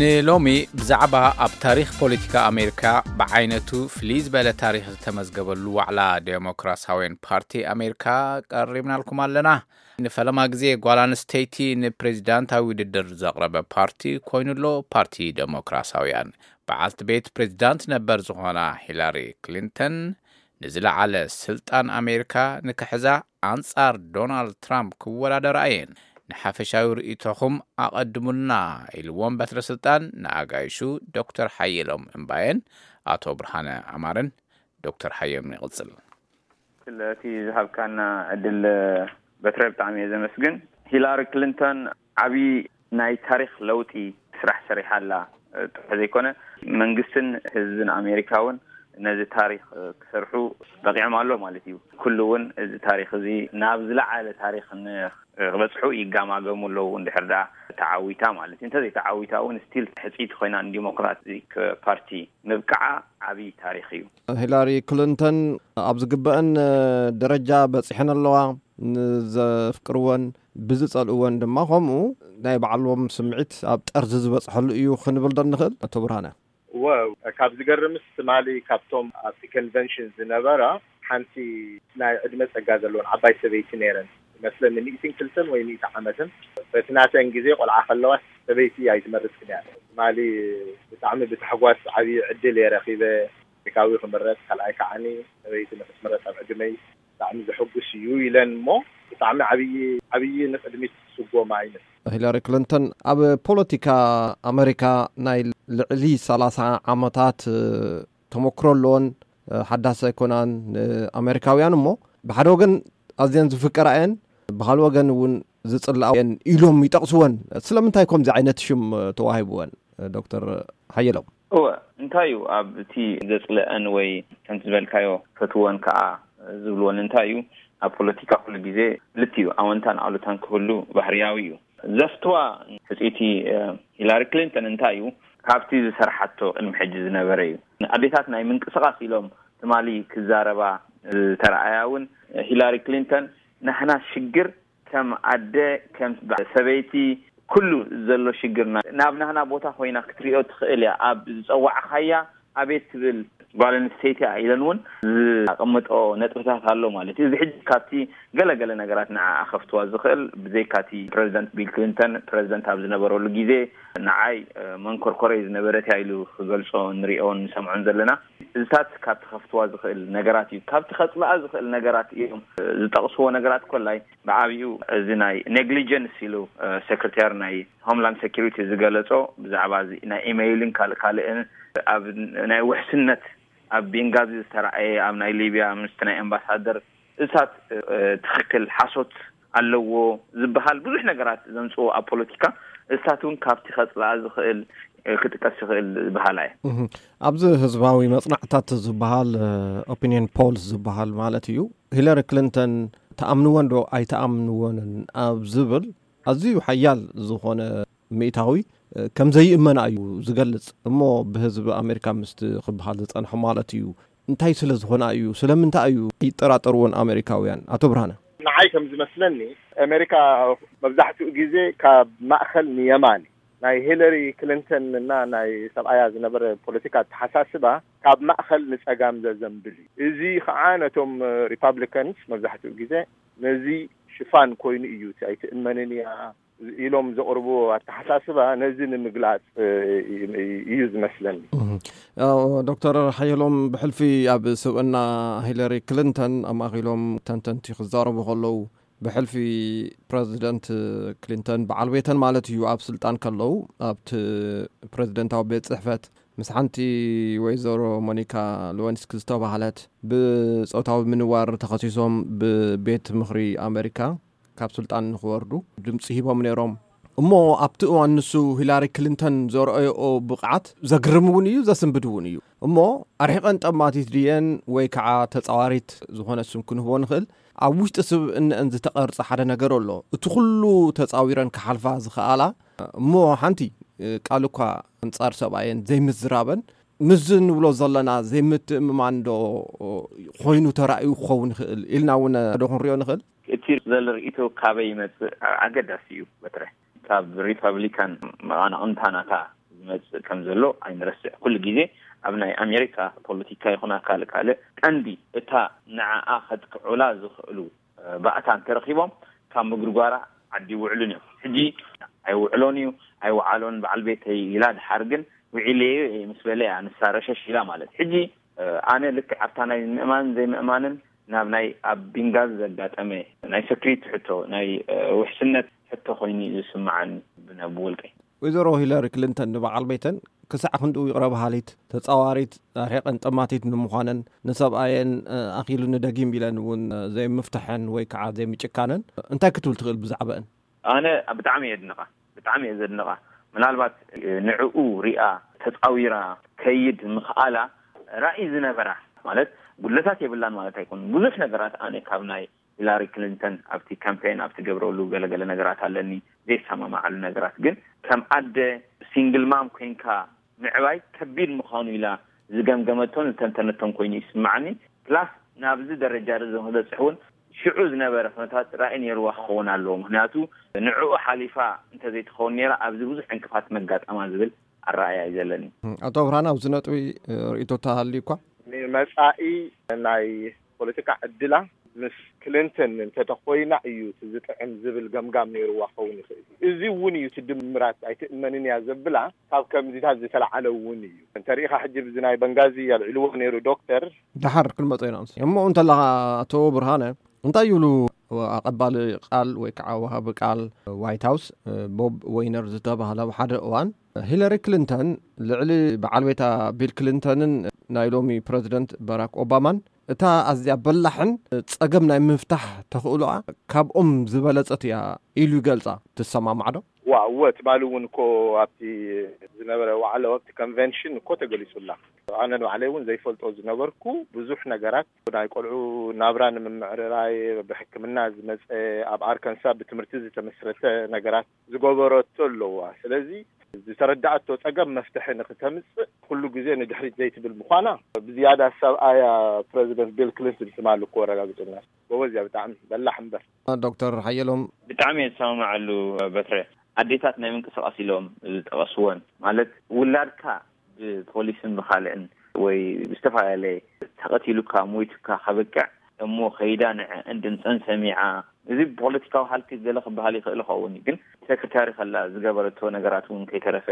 ንሎሚ ብዛዕባ ኣብ ታሪክ ፖለቲካ ኣሜሪካ ብዓይነቱ ፍልይ ዝበለ ታሪክ ዝተመዝገበሉ ዋዕላ ዴሞክራሲያውያን ፓርቲ ኣሜሪካ ቀሪብናልኩም ኣለና ንፈለማ ግዜ ጓል ኣንስተይቲ ንፕሬዚዳንታዊ ውድድር ዘቕረበ ፓርቲ ኮይኑ ኣሎ ፓርቲ ዴሞክራሲያውያን በዓልቲ ቤት ፕሬዚዳንት ነበር ዝኾና ሂላሪ ክሊንተን ንዝለዓለ ስልጣን ኣሜሪካ ንክሕዛ ኣንጻር ዶናልድ ትራምፕ ክወዳደራ እየን፣ ንሓፈሻዊ ርእይቶኹም ኣቐድሙልና ኢልዎም በትረ ስልጣን ንኣጋይሹ ዶክተር ሓየሎም እምባየን ኣቶ ብርሃነ ኣማረን። ዶክተር ሓየሎም ይቕጽል። ስለቲ ዝሃብካና ዕድል በትረ ብጣዕሚ እየ ዘመስግን። ሂላሪ ክሊንቶን ዓብዪ ናይ ታሪኽ ለውጢ ስራሕ ሰሪሓ ኣላ ጥራሕ ዘይኮነ፣ መንግስትን ህዝብን ኣሜሪካ እውን ነዚ ታሪኽ ክሰርሑ በቒዖም ኣሎ ማለት እዩ። ኩሉ እውን እዚ ታሪኽ እዚ ናብ ዝለዓለ ታሪኽ ንክበፅሑ ይጋማገሙ ኣለዉ፣ እንድሕር ድኣ ተዓዊታ ማለት እዩ። እንተዘይተዓዊታ እውን ስቲል ሕፅይቲ ኮይና ንዲሞክራቲክ ፓርቲ ምብቅዓ ዓብዪ ታሪኽ እዩ። ሂላሪ ክልንተን ኣብ ዝግበእን ደረጃ በፂሐን ኣለዋ፣ ንዘፍቅርወን ብዝጸልእወን ድማ ከምኡ ናይ ባዕሎም ስምዒት ኣብ ጠርዚ ዝበጽሐሉ እዩ ክንብል ዶ ንኽእል ኣቶ ብርሃነ? እወ፣ ካብ ዝገርምስ ትማሊ ካብቶም ኣብቲ ከንቨንሽን ዝነበራ ሓንቲ ናይ ዕድመ ጸጋ ዘለወን ዓባይ ሰበይቲ ነይረን እመስለኒ ሚእትን ክልተን ወይ ሚእቲ ዓመተን በቲ ናተን ግዜ ቆልዓ ከለዋስ ሰበይቲ ኣይትመርጽን እያ ትማሊ ብጣዕሚ ብታሕጓስ ዓብዪ ዕድል እየ ረኺበ ዴካዊ ክምረጽ ካልኣይ ከዓኒ ሰበይቲ ንኽትምረጽ ኣብ ዕድመይ ብጣዕሚ ዘሕጉስ እዩ ኢለን እሞ ብጣዕሚ ዓብዪ ዓብዪ ንቅድሚት ስጎማ እዩ። ሂላሪ ክልንተን ኣብ ፖለቲካ ኣመሪካ ናይ ልዕሊ ሰላሳ ዓመታት ተሞክሮ ኣለወን ሓዳስ ኣይኮናን ንኣመሪካውያን እሞ ብሓደ ወገን ኣዝየን ዝፍቀራ እየን ብካልእ ወገን እውን ዝጽልኣ እየን ኢሎም ይጠቕስወን ስለምንታይ ኮምዚ ዓይነት ሽም ተዋሂብወን ዶክተር ሓየሎም? እወ እንታይ እዩ ኣብቲ ዘጽለኣን ወይ ከምቲ ዝበልካዮ ፈትወን ከኣ ዝብልወን እንታይ እዩ ኣብ ፖለቲካ ኩሉ ግዜ ክልት እዩ ኣወንታን ኣሉታን ክህሉ ባህርያዊ እዩ ዘፍትዋ ሕጽይቲ ሂላሪ ክሊንተን እንታይ እዩ ካብቲ ዝሰርሓቶ ቅድሚ ሕጂ ዝነበረ እዩ ኣዴታት ናይ ምንቅስቃስ ኢሎም ትማሊ ክዛረባ ዝተራኣያ እውን ሂላሪ ክሊንተን ናህና ሽግር ከም ኣደ ከም ሰበይቲ ኩሉ ዘሎ ሽግርና ናብ ናህና ቦታ ኮይና ክትሪኦ ትክእል እያ ኣብ ዝጸዋዕካያ ኣቤት ትብል ጓል ኣንስተይቲ እያ ኢለን ውን ዝኣቀመጥኦ ነጥብታት ኣሎ ማለት እዩ እዚ ሕጂ ካብቲ ገለ ገለ ነገራት ንዓኣ ከፍትዋ ዝክእል ብዘይካቲ ፕረዚደንት ቢል ክሊንተን ፕረዚደንት ኣብ ዝነበረሉ ግዜ ንዓይ መንኮርኮረይ ዝነበረት እያ ኢሉ ክገልጾ ንሪኦ ንሰምዖን ዘለና ክፍልታት ካብቲ ከፍትዋ ዝክእል ነገራት እዩ ካብቲ ከጽልኣ ዝክእል ነገራት እዮም ዝጠቅስዎ ነገራት ኮላይ ብዓቢኡ እዚ ናይ ነግሊጀንስ ኢሉ ሰክርቴር ናይ ሆምላንድ ሰኩሪቲ ዝገለጾ ብዛዕባ እዚ ናይ ኢመይልን ካልእ ካልእን ኣብ ናይ ውሕስነት ኣብ ቤንጋዚ ዝተራእየ ኣብ ናይ ሊብያ ምስቲ ናይ ኣምባሳደር እሳት ትክክል ሓሶት ኣለዎ ዝብሃል ብዙሕ ነገራት ዘምጽዎ ኣብ ፖለቲካ እዝታት እውን ካብቲ ከጽልኣ ዝኽእል ክጥቀስ ይኽእል ዝበሃላ እየ ኣብዚ ህዝባዊ መጽናዕታት ዝበሃል ኦፒኒየን ፖልስ ዝበሃል ማለት እዩ ሂለሪ ክሊንተን ተኣምንወን ዶ ኣይተኣምንወንን ኣብ ዝብል ኣዝዩ ሓያል ዝኾነ ሚእታዊ ከም ዘይእመና እዩ ዝገልጽ እሞ ብህዝቢ ኣሜሪካ ምስቲ ክበሃል ዝጸንሐ ማለት እዩ እንታይ ስለ ዝኾና እዩ? ስለምንታይ እዩ ኣይጠራጠርዎን ኣመሪካውያን? ኣቶ ብርሃነ። ንዓይ ከም ዝመስለኒ ኣመሪካ መብዛሕትኡ ግዜ ካብ ማእኸል ንየማን እዩ። ናይ ሂለሪ ክልንተን እና ናይ ሰብኣያ ዝነበረ ፖለቲካ ኣተሓሳስባ ካብ ማእኸል ንፀጋም ዘዘንብል እዩ። እዚ ኸዓ ነቶም ሪፓብሊካንስ መብዛሕትኡ ግዜ ነዚ ሽፋን ኮይኑ እዩ። እቲ ኣይትእመንን እያ፣ ኢሎም ዘቕርብዎ ኣተሓሳስባ ነዚ ንምግላፅ እዩ ዝመስለኒ። ዶክተር ሓየሎም ብሕልፊ ኣብ ስብእና ሂለሪ ክሊንተን ኣማእኺሎም ተንተንቲ ክዛረቡ ከለዉ ብሕልፊ ፕረዚደንት ክሊንተን በዓል ቤተን ማለት እዩ ኣብ ስልጣን ከለዉ ኣብቲ ፕረዚደንታዊ ቤት ፅሕፈት ምስ ሓንቲ ወይዘሮ ሞኒካ ልወንስኪ ዝተባሃለት ብፆታዊ ምንዋር ተኸሲሶም ብቤት ምኽሪ ኣመሪካ ካብ ስልጣን ንክወርዱ ድምፂ ሂቦም ነይሮም እሞ ኣብቲ እዋን ንሱ ሂላሪ ክሊንተን ዘርኦዮኦ ብቕዓት ዘግርም እውን እዩ ዘስንብድ እውን እዩ እሞ ኣርሒቐን ጠማቲት ድየን ወይ ከዓ ተፃዋሪት ዝኾነ ስም ክንህቦ ንኽእል ኣብ ውሽጢ ስብ እነአን ዝተቐርፀ ሓደ ነገር ኣሎ እቲ ኩሉ ተፃዊረን ክሓልፋ ዝኽኣላ እሞ ሓንቲ ቃል እኳ ኣንፃር ሰብኣየን ዘይምዝራበን ምስዚ ንብሎ ዘለና ዘይምትእምማን ዶ ኮይኑ ተራእዩ ክኸውን ይኽእል ኢልና እውን ዶ ክንሪኦ ንኽእል እቲ ዘሎ ርእይቶ ካበይ ይመጽእ ኣገዳሲ እዩ በትረ። ካብ ሪፓብሊካን መቐናቕንታ ናታ ዝመጽእ ከም ዘሎ ኣይንረስዕ። ኩሉ ግዜ ኣብ ናይ ኣሜሪካ ፖለቲካ ይኹን ኣብ ካልእ ካልእ ቀንዲ እታ ንዓኣ ከጥቅዑላ ዝኽእሉ ባእታ እንተረኺቦም ካብ ምግርጓራ ዓዲ ይውዕሉን እዮም። ሕጂ ኣይውዕሎን እዩ ኣይውዓሎን በዓል ቤተይ ኢላ ድሓር ግን ውዒለዮ እየ ምስ በለ እያ ንሳ ረሸሽ ኢላ ማለት። ሕጂ ኣነ ልክዕ ኣብታ ናይ ምእማንን ዘይምእማንን ናብ ናይ ኣብ ቢንጋዚ ዘጋጠመ ናይ ሰክሪቲ ሕቶ ናይ ውሕስነት ሕቶ ኮይኑ እዩ ዝስመዓኒ ብነ ብውልቀይ። ወይዘሮ ሂለሪ ክሊንተን ንበዓል ቤተን ክሳዕ ክንድኡ ይቕረ በሃሊት፣ ተጻዋሪት፣ ኣርሒቐን ጠማቲት ንምዃነን ንሰብኣየን ኣኺሉኒ ደጊም ኢለን እውን ዘይምፍትሐን ወይ ከዓ ዘይምጭካነን እንታይ ክትብል ትኽእል ብዛዕበእን? ኣነ ብጣዕሚ እየ ዝድንቃ ብጣዕሚ እየ ዘድንቃ ምናልባት ንዕኡ ሪኣ ተጻዊራ ክትከይድ ምኽኣላ ራኢ ዝነበራ ማለት ጉድለታት የብላን ማለት ኣይኮነን ብዙሕ ነገራት ኣነ ካብ ናይ ሂላሪ ክሊንተን ኣብቲ ካምፔን ኣብ ትገብረሉ ገለ ገለ ነገራት ኣለኒ ዘይሰማማዓሉ ነገራት ግን ከም ኣደ ሲንግል ማም ኮይንካ ምዕባይ ከቢድ ምዃኑ ኢላ ዝገምገመቶን ዝተንተነቶን ኮይኑ ይስምዓኒ ፕላስ ናብዚ ደረጃ እዚ ንክበጽሕ ውን ሽዑ ዝነበረ ኩነታት ራኢ ኔርዋ ክኸውን ኣለዎ ምኽንያቱ ንዕኡ ሓሊፋ እንተዘይትኸውን ኔራ ኣብዚ ብዙሕ ዕንቅፋት መጋጠማ ዝብል ኣረኣእያ እዩ ዘለኒ። ኣቶ ኣብርሃን ኣብዚ ነጥቢ ርእይቶ ተሃልዩኳ? ንመጻኢ ናይ ፖለቲካ ዕድላ ምስ ክልንተን እንተተኾይና እዩ እቲ ዝጥዕም ዝብል ገምጋም ኔርዋ ክኸውን ይኽእል እዩ። እዚ ውን እዩ እቲ ድምራት ኣይትእመንን እያ ዘብላ። ካብ ከምዚታት ዝተላዓለ እውን እዩ እንተሪኢኻ ሕጂ ብዚ ናይ በንጋዚ ኣልዒልዎ ነይሩ ዶክተር። ደሓር ክንመጾ ኢና ምስዚ። እሞ እንተለኻ ኣቶ ብርሃነ እንታይ ይብሉ ኣቐባሊ ቃል ወይ ከዓ ወሃቢ ቃል ዋይት ሃውስ ቦብ ወይነር ዝተባህለ ኣብ ሓደ እዋን ሂለሪ ክሊንተን ልዕሊ በዓል ቤታ ቢል ክሊንተንን ናይ ሎሚ ፕረዚደንት ባራክ ኦባማን እታ ኣዝያ በላሕን ጸገም ናይ ምፍታሕ ተኽእሎኣ ካብኦም ዝበለጸት እያ ኢሉ ይገልጻ ትሰማማዕ ዶ? ዋውወ ትማሊ እውን እኮ ኣብቲ ዝነበረ ዋዕላ ኣብቲ ኮንቨንሽን እኮ ተገሊፁ ኣላ ኣነ ንባዕለይ እውን ዘይፈልጦ ዝነበርኩ ብዙሕ ነገራት ናይ ቆልዑ ናብራ ንምምዕርራይ ብሕክምና ዝመፀ ኣብ ኣርከንሳ ብትምህርቲ ዝተመስረተ ነገራት ዝገበረቶ ኣለዋ ስለዚ ዝተረዳኣቶ ፀገም መፍትሒ ንክተምፅእ ኩሉ ግዜ ንድሕሪት ዘይትብል ምኳና ብዝያዳ ሰብኣያ ፕረዚደንት ቢል ክሊንተን ትማሊ እኮ ኣረጋጊፁልና ጎበዝ እያ ብጣዕሚ በላሕ እምበር ዶክተር ሓየሎም። ብጣዕሚ እየ ዝሰማማዓሉ በትረ። ኣዴታት ናይ ምንቅስቃስ ኢሎም ዝጠቀስወን ማለት ውላድካ ብፖሊስን ብካልእን ወይ ብዝተፈላለየ ተቀቲሉካ ሞይቱካ ከብቅዕ እሞ ከይዳ ንዐኣን ድምፀን ሰሚዓ እዚ ብፖለቲካዊ ሃልኪ ገለ ክበሃል ይክእል ይከውን እዩ ግን ሰክሪታሪ ከላ ዝገበረቶ ነገራት እውን ከይተረፈ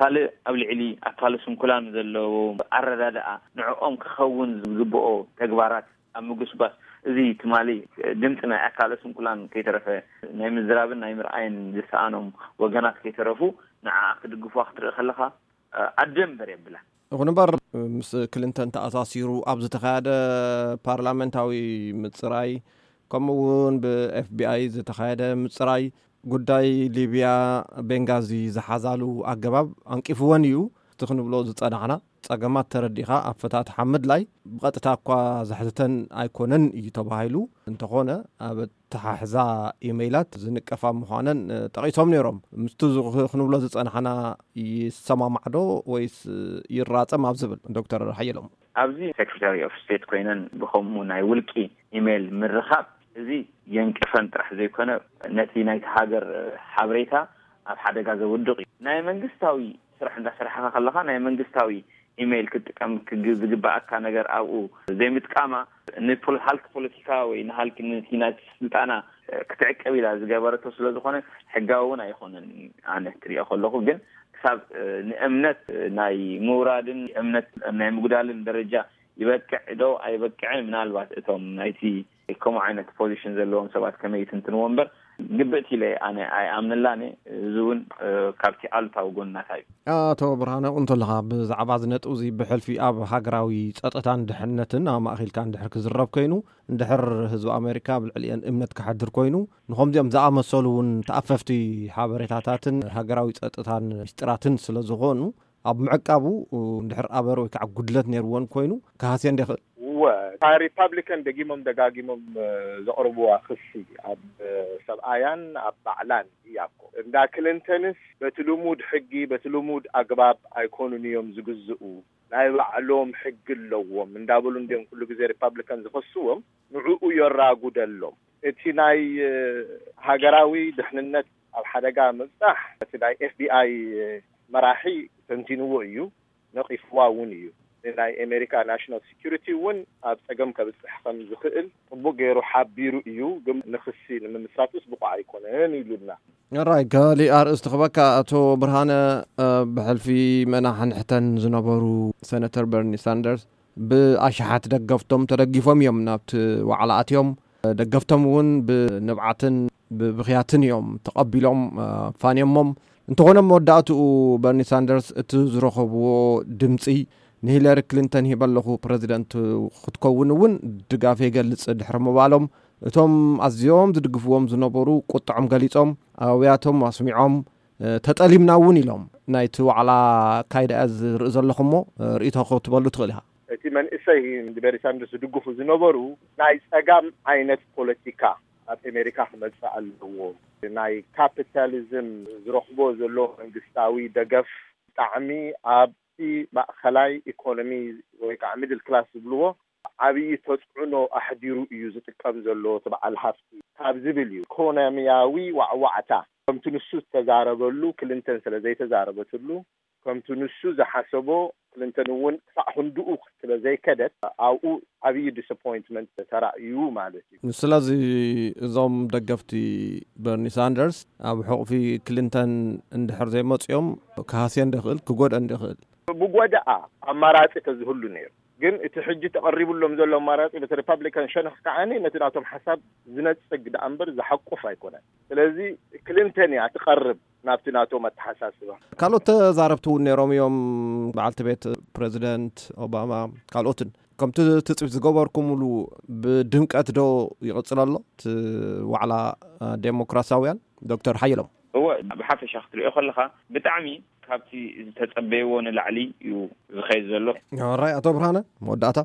ካልእ ኣብ ልዕሊ ኣካለ ስንኩላን ዘለዎ ኣረዳድኣ ንዐኦም ክከውን ዝግበኦ ተግባራት ኣብ ምጉስጓስ እዚ ትማሊ ድምጺ ናይ ኣካለ ስንኩላን ከይተረፈ ናይ ምዝራብን ናይ ምርኣይን ዝሰኣኖም ወገናት ከይተረፉ ንዓኣ ክድግፉዋ ክትርኢ ከለኻ ኣደ እምበር የብላን። ይኹን እምበር ምስ ክሊንተን ተኣሳሲሩ ኣብ ዝተኻየደ ፓርላመንታዊ ምጽራይ ከምኡ'ውን ብኤፍቢኣይ ዝተኻየደ ምጽራይ ጉዳይ ሊብያ ቤንጋዚ ዝሓዛሉ ኣገባብ ኣንቂፍወን እዩ እቲ ክንብሎ ዝጸናሕና። ጸገማት ተረዲኻ ኣፈታትሓ ምድላይ ብቐጥታ እኳ ዘሕትተን ኣይኮነን እዩ ተባሂሉ፣ እንተኾነ ኣብ ኣተሓሕዛ ኢመይላት ዝንቀፋ ምዃነን ጠቒሶም ነይሮም። ምስቲ ክንብሎ ዝጸናሕና ይሰማማዕዶ ወይስ ይራጸም ኣብ ዝብል ዶክተር ሓየሎም። ኣብዚ ሴክሬታሪ ኦፍ ስቴት ኮይነን ብኸምኡ ናይ ውልቂ ኢመይል ምርኻብ እዚ የንቅፈን ጥራሕ ዘይኮነ ነቲ ናይቲ ሃገር ሓበሬታ ኣብ ሓደጋ ዘውድቕ እዩ። ናይ መንግስታዊ ስራሕ እንዳሰራሕኻ ከለኻ ናይ መንግስታዊ ኢመይል ክትጥቀም ዝግበኣካ ነገር ኣብኡ ዘይምጥቃማ ንሃልኪ ፖለቲካ ወይ ንሃልኪ ነቲ ናይ ስልጣና ክትዕቅብ ኢላ ዝገበረቶ ስለ ዝኾነ ሕጋዊ እውን ኣይኾነን ኣነ ክሪኦ ከለኹ ግን ክሳብ ንእምነት ናይ ምውራድን እምነት ናይ ምጉዳልን ደረጃ ይበቅዕ ዶ ኣይበቅዕን ምናልባት እቶም ናይቲ ከምኡ ዓይነት ፖዚሽን ዘለዎም ሰባት ከመይ ይትንትንዎ እምበር ግብእቲ ኢለ ኣነ ኣይኣምነላን እየ። እዚ እውን ካብቲ ኣሉታዊ ጎንናታ እዩ። ኣቶ ብርሃነ እንተለኻ ብዛዕባ እዚ ነጥቢ እዚ ብሕልፊ ኣብ ሃገራዊ ጸጥታን ድሕነትን ኣማእኪልካ እንድሕር ክዝረብ ከይኑ እንድሕር ህዝቢ ኣሜሪካ ኣብ ልዕሊኤን እምነት ክሓድር ኮይኑ ንኸምዚኦም ዝኣመሰሉ እውን ተኣፈፍቲ ሓበሬታታትን ሃገራዊ ጸጥታን ምስጢራትን ስለዝኾኑ ኣብ ምዕቃቡ እንድሕር ኣበር ወይ ከዓ ጉድለት ነይርዎን ኮይኑ ክሃስዮ እንዶ ይኽእል? እወ። እታ ሪፓብሊካን ደጊሞም ደጋጊሞም ዘቕርብዋ ክሲ ኣብ ሰብኣያን ኣብ ባዕላን እያ እኮ። እንዳ ክልንተንስ በቲ ልሙድ ሕጊ በቲ ልሙድ ኣግባብ ኣይኮኑን እዮም ዝግዝኡ፣ ናይ ባዕሎም ሕጊ ኣለዎም እንዳበሉ እንድዮም ኩሉ ግዜ ሪፓብሊካን ዝኸስዎም ንዕኡ የራጉደሎም። እቲ ናይ ሃገራዊ ድሕንነት ኣብ ሓደጋ ምብጻሕ እቲ ናይ ኤፍቢኣይ መራሒ ተንቲንዎ እዩ፣ ነቒፍዋ እውን እዩ። ንናይ ኣሜሪካ ናሽናል ሰኲሪቲ እውን ኣብ ጸገም ከብጽሕ ከም ዝኽእል ጽቡቕ ገይሩ ሓቢሩ እዩ፣ ግን ንኽሲ ንምምስራትስ ብቑዕ ኣይኮነን ኢሉና። ሕራይ ካሊእ ኣርእስቲ ክበካ ኣቶ ብርሃነ ብሕልፊ መናሕንሕተን ዝነበሩ ሰነተር በርኒ ሳንደርስ ብኣሽሓት ደገፍቶም ተደጊፎም እዮም ናብቲ ዋዕላ ኣትዮም። ደገፍቶም እውን ብንብዓትን ብብኽያትን እዮም ተቐቢሎም ፋንዮሞም። እንተኾነ ኣብ መወዳእትኡ በርኒ ሳንደርስ እቲ ዝረኸብዎ ድምፂ ንሂለሪ ክሊንተን ሂበ ኣለኹ ፕረዚደንት ክትከውን እውን ድጋፈይ ይገልፅ ድሕሪ ምባሎም እቶም ኣዝዮም ዝድግፍዎም ዝነበሩ ቁጥዖም ገሊፆም ኣውያቶም ኣስሚዖም። ተጠሊምና እውን ኢሎም ናይቲ ዋዕላ ኣካይዳ እያ ዝርኢ ዘለኹ እሞ ርእይቶ ክትበሉ ትኽእል ኢኻ። እቲ መንእሰይ ንበሪ ሳንደርስ ዝድግፉ ዝነበሩ ናይ ጸጋም ዓይነት ፖለቲካ ኣብ ኤሜሪካ ክመጽእ ኣለዎ፣ ናይ ካፒታሊዝም ዝረኽቦ ዘሎ መንግስታዊ ደገፍ ብጣዕሚ ኣብቲ ማእከላይ ኢኮኖሚ ወይ ከዓ ሚድል ክላስ ዝብልዎ ዓብዪ ተፅዕኖ ኣሕዲሩ እዩ ዝጥቀም ዘሎ እቲ በዓል ሃፍቲ ካብ ዝብል እዩ። ኢኮኖሚያዊ ዋዕዋዕታ ከምቲ ንሱ ዝተዛረበሉ ክሊንተን ስለ ዘይተዛረበትሉ፣ ከምቲ ንሱ ዝሓሰቦ ክሊንተን እውን ክሳዕ ክንድኡ ስለ ዘይከደት ኣብኡ ዓብዪ ዲስኣፖይንትመንት ተራእዩ ማለት እዩ። ስለዚ እዞም ደገፍቲ በርኒ ሳንደርስ ኣብ ሕቝፊ ክሊንተን እንድሕር ዘይመፅኦም ክሃስየን ዶ ይኽእል ክጐድኣን ዶ ይኽእል? ብጐደኣ ኣማራፂ ተዝህሉ ነይሩ ግን እቲ ሕጂ ተቐሪቡሎም ዘሎ ኣማራጺ በቲ ሪፓብሊካን ሸነኽ ከኣ ነቲ ናቶም ሓሳብ ዝነጽግ ደኣ እምበር ዝሓቁፍ ኣይኮነን። ስለዚ ክሊንተን እያ ትቐርብ ናብቲ ናቶም ኣተሓሳስባ። ካልኦት ተዛረብቲ እውን ነይሮም እዮም፣ በዓልቲ ቤት ፕረዚደንት ኦባማ ካልኦትን። ከምቲ ትጽቢት ዝገበርኩምሉ ብድምቀት ዶ ይቕጽል ኣሎ እቲ ዋዕላ ዴሞክራሲያውያን? ዶክተር ሓየሎም። እወ፣ ብሓፈሻ ክትርእዮ ከለኻ ብጣዕሚ ካብቲ ዝተጸበይዎ ንላዕሊ እዩ ዝኸይድ ዘሎ። ኦራይ ኣቶ ብርሃነ መወዳእታ።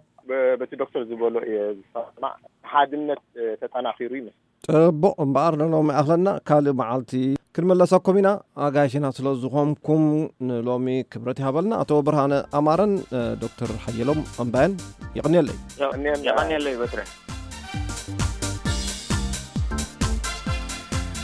በቲ ዶክተር ዝበሎ እየ ዝሰማማዕ ሓድነት ተጠናኺሩ ይመስል። ጽቡቕ እምበኣር ንሎሚ ኣኽለና ካልእ መዓልቲ ክንምለሰኩም ኢና ኣጋይሽና ስለ ዝኾንኩም ንሎሚ ክብረት ይሃበልና ኣቶ ብርሃነ ኣማረን ዶክተር ሓየሎም ኣምባየን ይቕንየለይ ይቕንየለይ በትረ